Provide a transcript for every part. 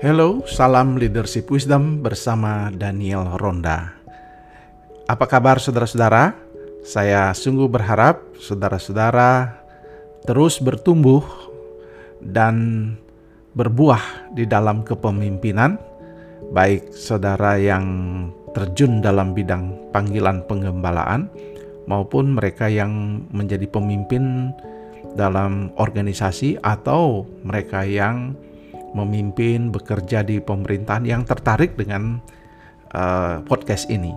Hello, salam leadership wisdom bersama Daniel Ronda. Apa kabar saudara-saudara? Saya sungguh berharap saudara-saudara terus bertumbuh dan berbuah di dalam kepemimpinan, baik saudara yang terjun dalam bidang panggilan pengembalaan maupun mereka yang menjadi pemimpin dalam organisasi atau mereka yang memimpin bekerja di pemerintahan yang tertarik dengan uh, podcast ini.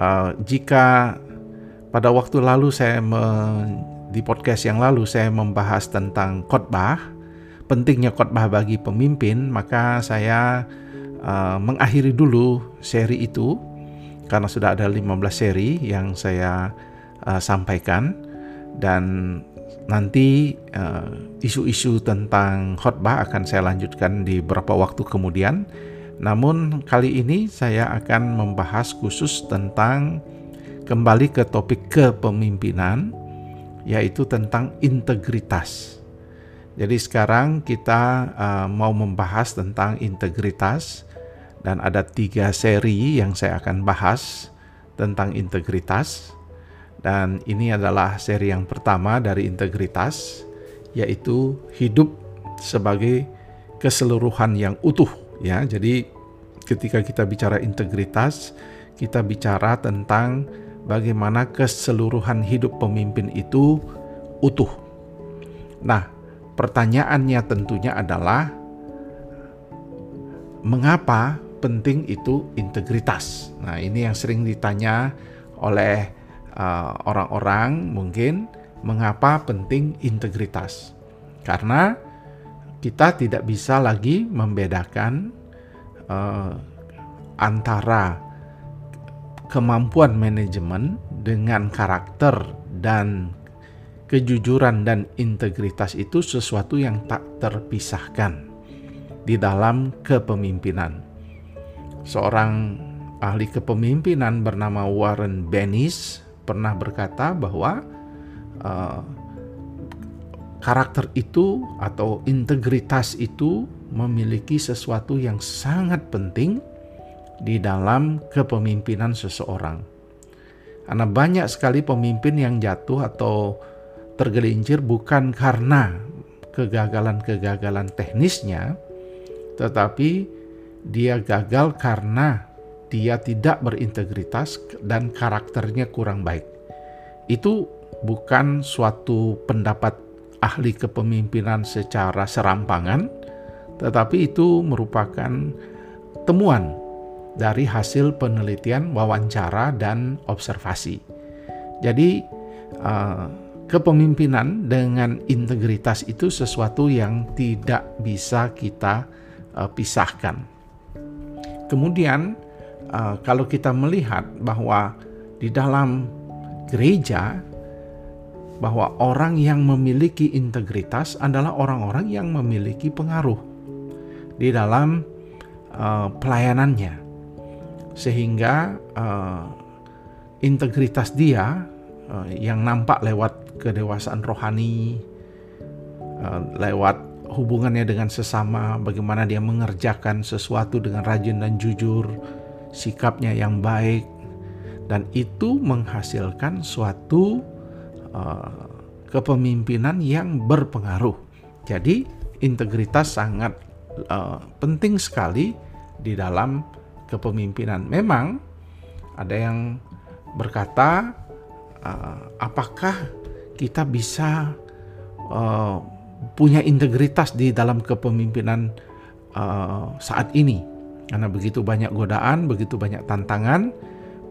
Uh, jika pada waktu lalu saya me, di podcast yang lalu saya membahas tentang khotbah, pentingnya khotbah bagi pemimpin, maka saya uh, mengakhiri dulu seri itu karena sudah ada 15 seri yang saya uh, sampaikan dan nanti eh, isu-isu uh, tentang khotbah akan saya lanjutkan di beberapa waktu kemudian. Namun kali ini saya akan membahas khusus tentang kembali ke topik kepemimpinan yaitu tentang integritas. Jadi sekarang kita uh, mau membahas tentang integritas dan ada tiga seri yang saya akan bahas tentang integritas. Dan ini adalah seri yang pertama dari integritas, yaitu hidup sebagai keseluruhan yang utuh. Ya, jadi ketika kita bicara integritas, kita bicara tentang bagaimana keseluruhan hidup pemimpin itu utuh. Nah, pertanyaannya tentunya adalah mengapa penting itu integritas? Nah, ini yang sering ditanya oleh Eh, orang-orang uh, mungkin mengapa penting integritas. Karena kita tidak bisa lagi membedakan uh, antara kemampuan manajemen dengan karakter dan kejujuran dan integritas itu sesuatu yang tak terpisahkan di dalam kepemimpinan. Seorang ahli kepemimpinan bernama Warren Bennis pernah berkata bahwa uh, karakter itu atau integritas itu memiliki sesuatu yang sangat penting di dalam kepemimpinan seseorang. Karena banyak sekali pemimpin yang jatuh atau tergelincir bukan karena kegagalan-kegagalan teknisnya, tetapi dia gagal karena dia tidak berintegritas dan karakternya kurang baik. Itu bukan suatu pendapat ahli kepemimpinan secara serampangan, tetapi itu merupakan temuan dari hasil penelitian, wawancara, dan observasi. Jadi, uh, kepemimpinan dengan integritas itu sesuatu yang tidak bisa kita uh, pisahkan. Kemudian, uh, kalau kita melihat bahwa di dalam gereja bahwa orang yang memiliki integritas adalah orang-orang yang memiliki pengaruh di dalam uh, pelayanannya. Sehingga uh, integritas dia uh, yang nampak lewat kedewasaan rohani uh, lewat hubungannya dengan sesama bagaimana dia mengerjakan sesuatu dengan rajin dan jujur sikapnya yang baik, dan itu menghasilkan suatu uh, kepemimpinan yang berpengaruh. Jadi, integritas sangat uh, penting sekali di dalam kepemimpinan. Memang ada yang berkata, uh, apakah kita bisa uh, punya integritas di dalam kepemimpinan uh, saat ini? Karena begitu banyak godaan, begitu banyak tantangan,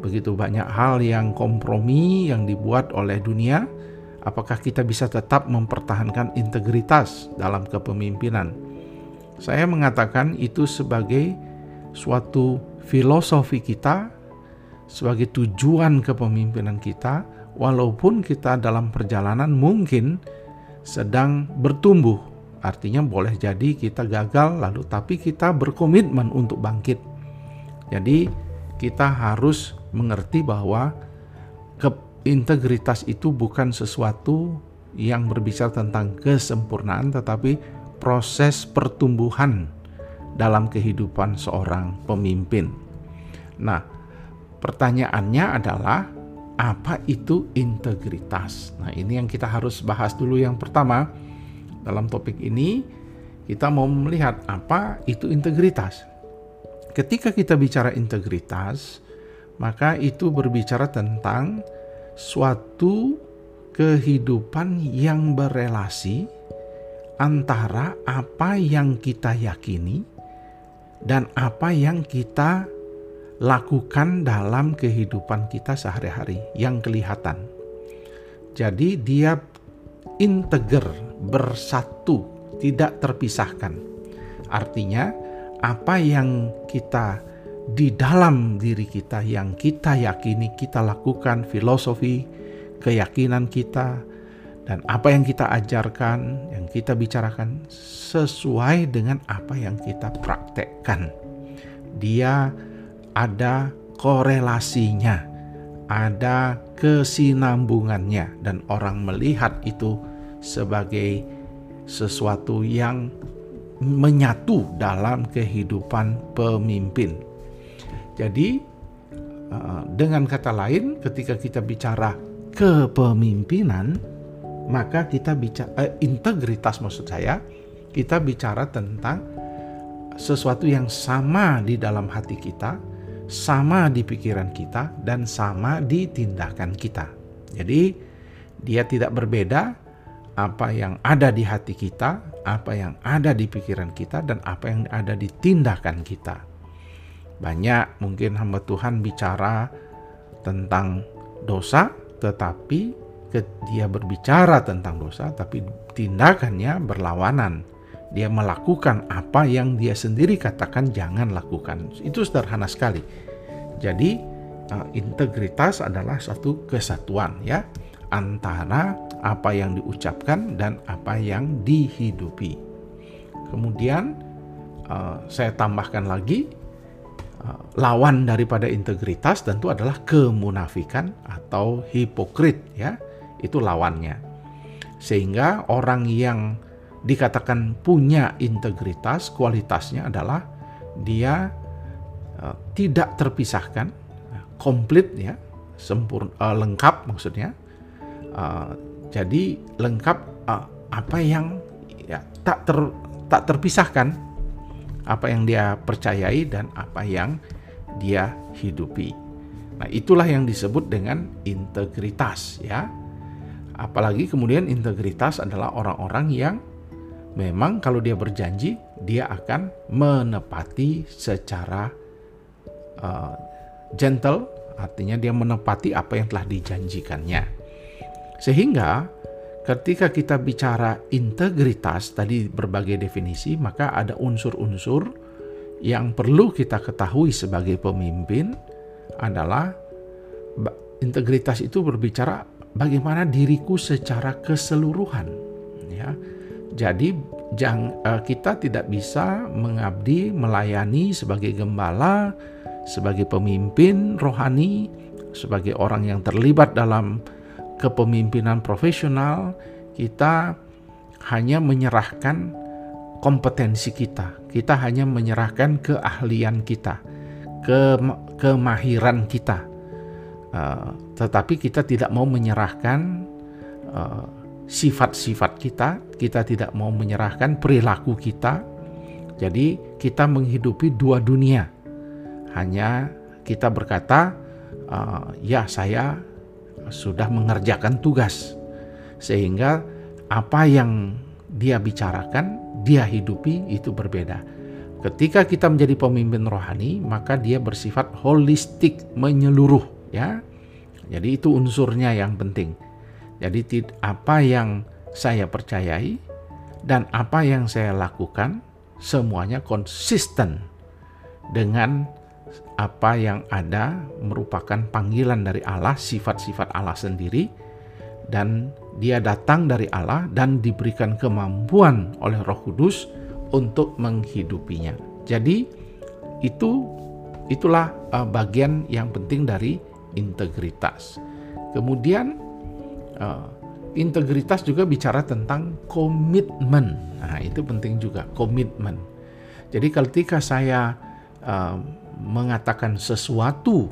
begitu banyak hal yang kompromi yang dibuat oleh dunia, apakah kita bisa tetap mempertahankan integritas dalam kepemimpinan? Saya mengatakan itu sebagai suatu filosofi kita, sebagai tujuan kepemimpinan kita, walaupun kita dalam perjalanan mungkin sedang bertumbuh Artinya boleh jadi kita gagal lalu tapi kita berkomitmen untuk bangkit. Jadi kita harus mengerti bahwa integritas itu bukan sesuatu yang berbicara tentang kesempurnaan tetapi proses pertumbuhan dalam kehidupan seorang pemimpin. Nah, pertanyaannya adalah apa itu integritas? Nah, ini yang kita harus bahas dulu yang pertama. Dalam topik ini kita mau melihat apa itu integritas. Ketika kita bicara integritas, maka itu berbicara tentang suatu kehidupan yang berelasi antara apa yang kita yakini dan apa yang kita lakukan dalam kehidupan kita sehari-hari yang kelihatan. Jadi dia integer, bersatu, tidak terpisahkan. Artinya apa yang kita di dalam diri kita yang kita yakini, kita lakukan filosofi, keyakinan kita, dan apa yang kita ajarkan, yang kita bicarakan sesuai dengan apa yang kita praktekkan. Dia ada korelasinya, ada kesinambungannya, dan orang melihat itu sebagai sesuatu yang menyatu dalam kehidupan pemimpin. Jadi, eh, dengan kata lain, ketika kita bicara kepemimpinan, maka kita bicara eh, integritas maksud saya, kita bicara tentang sesuatu yang sama di dalam hati kita, sama di pikiran kita, dan sama di tindakan kita. Jadi, dia tidak berbeda apa yang ada di hati kita, apa yang ada di pikiran kita, dan apa yang ada di tindakan kita. Banyak mungkin hamba Tuhan bicara tentang dosa, tetapi dia berbicara tentang dosa, tapi tindakannya berlawanan. Dia melakukan apa yang dia sendiri katakan jangan lakukan. Itu sederhana sekali. Jadi uh, integritas adalah satu kesatuan ya antara apa yang diucapkan dan apa yang dihidupi. Kemudian uh, saya tambahkan lagi uh, lawan daripada integritas tentu adalah kemunafikan atau hipokrit ya. Itu lawannya. Sehingga orang yang dikatakan punya integritas, kualitasnya adalah dia uh, tidak terpisahkan, komplit ya, sempurna, uh, lengkap maksudnya. Uh, jadi lengkap uh, apa yang ya tak ter tak terpisahkan apa yang dia percayai dan apa yang dia hidupi. Nah, itulah yang disebut dengan integritas ya. Apalagi kemudian integritas adalah orang-orang yang memang kalau dia berjanji dia akan menepati secara uh, gentle artinya dia menepati apa yang telah dijanjikannya sehingga ketika kita bicara integritas tadi berbagai definisi maka ada unsur-unsur yang perlu kita ketahui sebagai pemimpin adalah integritas itu berbicara bagaimana diriku secara keseluruhan ya. Jadi jang, uh, kita tidak bisa mengabdi, melayani sebagai gembala, sebagai pemimpin rohani, sebagai orang yang terlibat dalam kepemimpinan profesional, kita hanya menyerahkan kompetensi kita. Kita hanya menyerahkan keahlian kita, ke kemahiran kita. Uh, tetapi kita tidak mau menyerahkan uh, sifat-sifat kita, kita tidak mau menyerahkan perilaku kita. Jadi, kita menghidupi dua dunia. Hanya kita berkata, uh, "Ya, saya sudah mengerjakan tugas." Sehingga apa yang dia bicarakan, dia hidupi itu berbeda. Ketika kita menjadi pemimpin rohani, maka dia bersifat holistik, menyeluruh, ya. Jadi itu unsurnya yang penting. Jadi apa yang saya percayai dan apa yang saya lakukan semuanya konsisten dengan apa yang ada merupakan panggilan dari Allah, sifat-sifat Allah sendiri dan dia datang dari Allah dan diberikan kemampuan oleh Roh Kudus untuk menghidupinya. Jadi itu itulah uh, bagian yang penting dari integritas. Kemudian uh, integritas juga bicara tentang komitmen. Nah, itu penting juga, komitmen. Jadi ketika saya uh, mengatakan sesuatu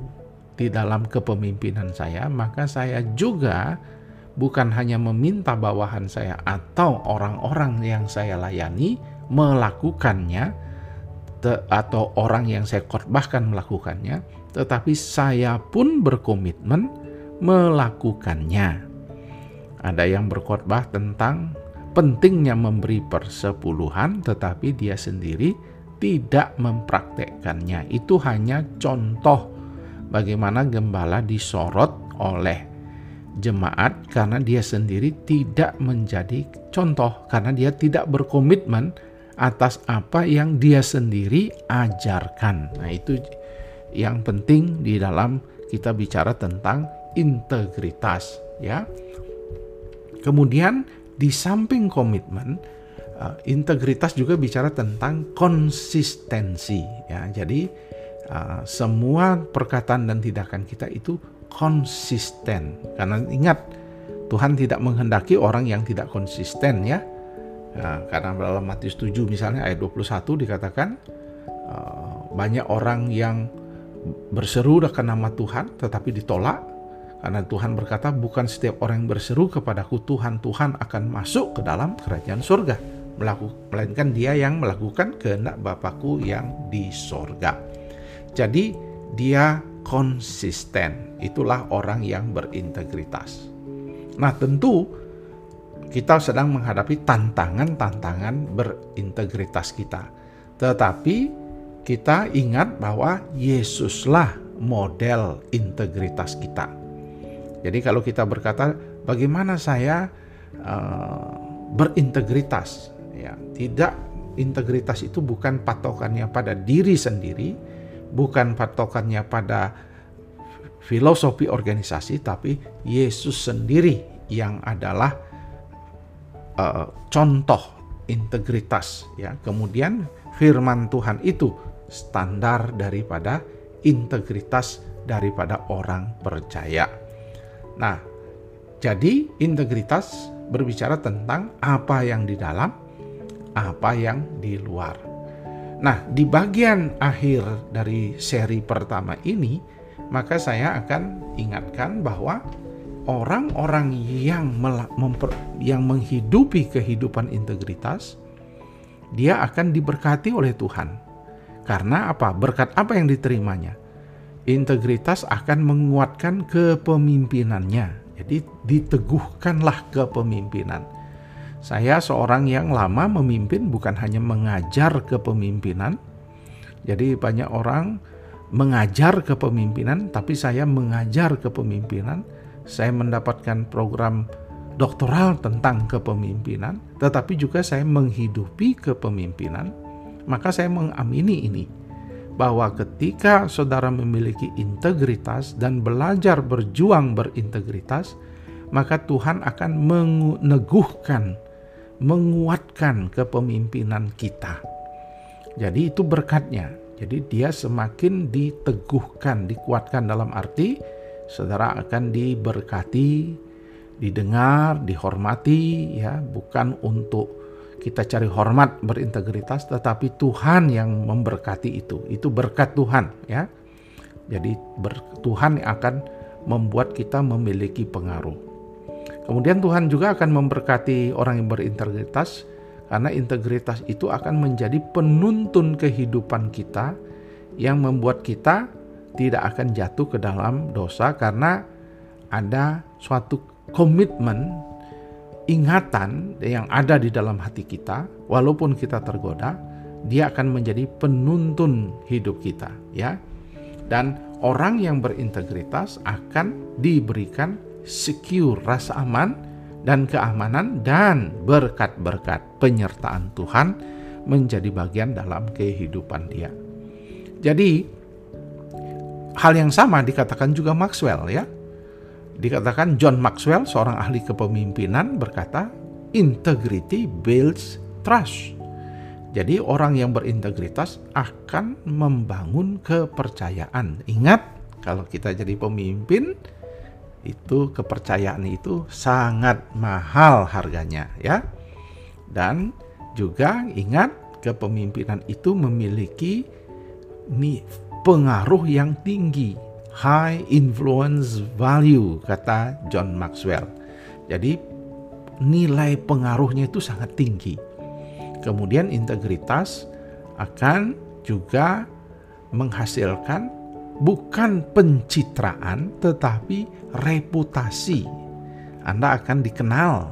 di dalam kepemimpinan saya, maka saya juga bukan hanya meminta bawahan saya atau orang-orang yang saya layani melakukannya atau orang yang saya khotbahkan melakukannya, tetapi saya pun berkomitmen melakukannya. Ada yang berkhotbah tentang pentingnya memberi persepuluhan, tetapi dia sendiri tidak mempraktekkannya. Itu hanya contoh bagaimana gembala disorot oleh jemaat karena dia sendiri tidak menjadi contoh, karena dia tidak berkomitmen atas apa yang dia sendiri ajarkan. Nah, itu yang penting di dalam kita bicara tentang integritas, ya. Kemudian di samping komitmen, uh, integritas juga bicara tentang konsistensi, ya. Jadi uh, semua perkataan dan tindakan kita itu konsisten. Karena ingat Tuhan tidak menghendaki orang yang tidak konsisten, ya Nah, karena dalam Matius 7 misalnya ayat 21 dikatakan uh, banyak orang yang berseru akan nama Tuhan tetapi ditolak karena Tuhan berkata bukan setiap orang yang berseru kepadaku Tuhan Tuhan akan masuk ke dalam kerajaan surga melainkan dia yang melakukan kehendak Bapakku yang di sorga. Jadi dia konsisten. Itulah orang yang berintegritas. Nah tentu kita sedang menghadapi tantangan-tantangan berintegritas kita. Tetapi kita ingat bahwa Yesuslah model integritas kita. Jadi kalau kita berkata bagaimana saya uh, berintegritas, ya tidak integritas itu bukan patokannya pada diri sendiri, bukan patokannya pada filosofi organisasi, tapi Yesus sendiri yang adalah uh, contoh integritas ya. Kemudian firman Tuhan itu standar daripada integritas daripada orang percaya. Nah, jadi integritas berbicara tentang apa yang di dalam, apa yang di luar. Nah, di bagian akhir dari seri pertama ini, maka saya akan ingatkan bahwa orang-orang yang yang menghidupi kehidupan integritas dia akan diberkati oleh Tuhan. Karena apa? Berkat apa yang diterimanya? Integritas akan menguatkan kepemimpinannya. Jadi diteguhkanlah kepemimpinan. Saya seorang yang lama memimpin bukan hanya mengajar kepemimpinan. Jadi banyak orang mengajar kepemimpinan, tapi saya mengajar kepemimpinan saya mendapatkan program doktoral tentang kepemimpinan, tetapi juga saya menghidupi kepemimpinan, maka saya mengamini ini bahwa ketika saudara memiliki integritas dan belajar berjuang berintegritas, maka Tuhan akan meneguhkan, menguatkan kepemimpinan kita. Jadi itu berkatnya. Jadi dia semakin diteguhkan, dikuatkan dalam arti saudara akan diberkati, didengar, dihormati ya, bukan untuk kita cari hormat berintegritas tetapi Tuhan yang memberkati itu. Itu berkat Tuhan ya. Jadi Tuhan yang akan membuat kita memiliki pengaruh. Kemudian Tuhan juga akan memberkati orang yang berintegritas karena integritas itu akan menjadi penuntun kehidupan kita yang membuat kita tidak akan jatuh ke dalam dosa karena ada suatu komitmen ingatan yang ada di dalam hati kita. Walaupun kita tergoda dia akan menjadi penuntun hidup kita ya. Dan orang yang berintegritas akan diberikan secure rasa aman dan keamanan dan berkat-berkat penyertaan Tuhan menjadi bagian dalam kehidupan dia. Jadi Hal yang sama dikatakan juga Maxwell ya. Dikatakan John Maxwell seorang ahli kepemimpinan berkata, integrity builds trust. Jadi orang yang berintegritas akan membangun kepercayaan. Ingat, kalau kita jadi pemimpin, itu kepercayaan itu sangat mahal harganya ya. Dan juga ingat kepemimpinan itu memiliki pengaruh yang tinggi, high influence value kata John Maxwell. Jadi nilai pengaruhnya itu sangat tinggi. Kemudian integritas akan juga menghasilkan bukan pencitraan tetapi reputasi. Anda akan dikenal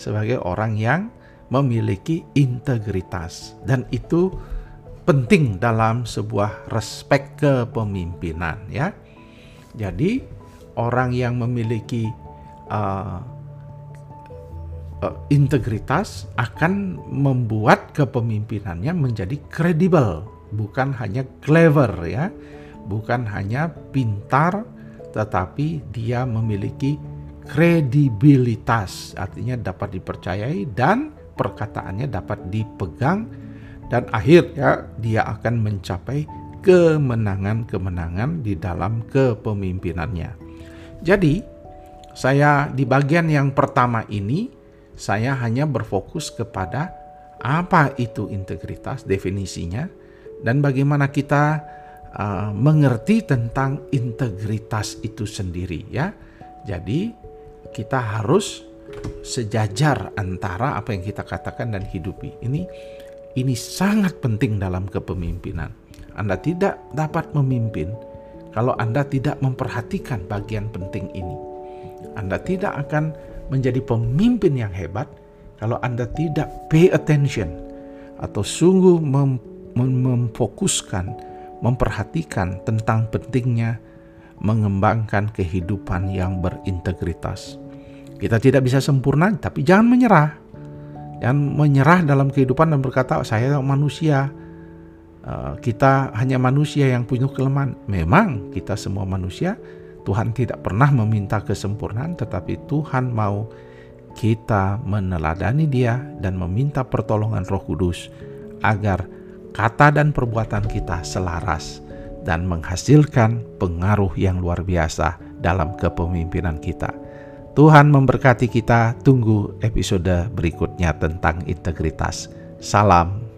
sebagai orang yang memiliki integritas dan itu penting dalam sebuah respek kepemimpinan ya. Jadi orang yang memiliki uh, uh, integritas akan membuat kepemimpinannya menjadi kredibel, bukan hanya clever ya, bukan hanya pintar, tetapi dia memiliki kredibilitas, artinya dapat dipercayai dan perkataannya dapat dipegang dan akhirnya dia akan mencapai kemenangan-kemenangan di dalam kepemimpinannya. Jadi, saya di bagian yang pertama ini saya hanya berfokus kepada apa itu integritas, definisinya, dan bagaimana kita uh, mengerti tentang integritas itu sendiri ya. Jadi kita harus sejajar antara apa yang kita katakan dan hidupi. Ini ini sangat penting dalam kepemimpinan. Anda tidak dapat memimpin kalau Anda tidak memperhatikan bagian penting ini. Anda tidak akan menjadi pemimpin yang hebat kalau Anda tidak pay attention atau sungguh mem memfokuskan, memperhatikan tentang pentingnya mengembangkan kehidupan yang berintegritas. Kita tidak bisa sempurna, tapi jangan menyerah. Dan menyerah dalam kehidupan dan berkata saya manusia. Eh, kita hanya manusia yang punya kelemahan. Memang kita semua manusia Tuhan tidak pernah meminta kesempurnaan tetapi Tuhan mau kita meneladani dia dan meminta pertolongan roh kudus agar kata dan perbuatan kita selaras dan menghasilkan pengaruh yang luar biasa dalam kepemimpinan kita. Tuhan memberkati kita. Tunggu episode berikutnya tentang integritas. Salam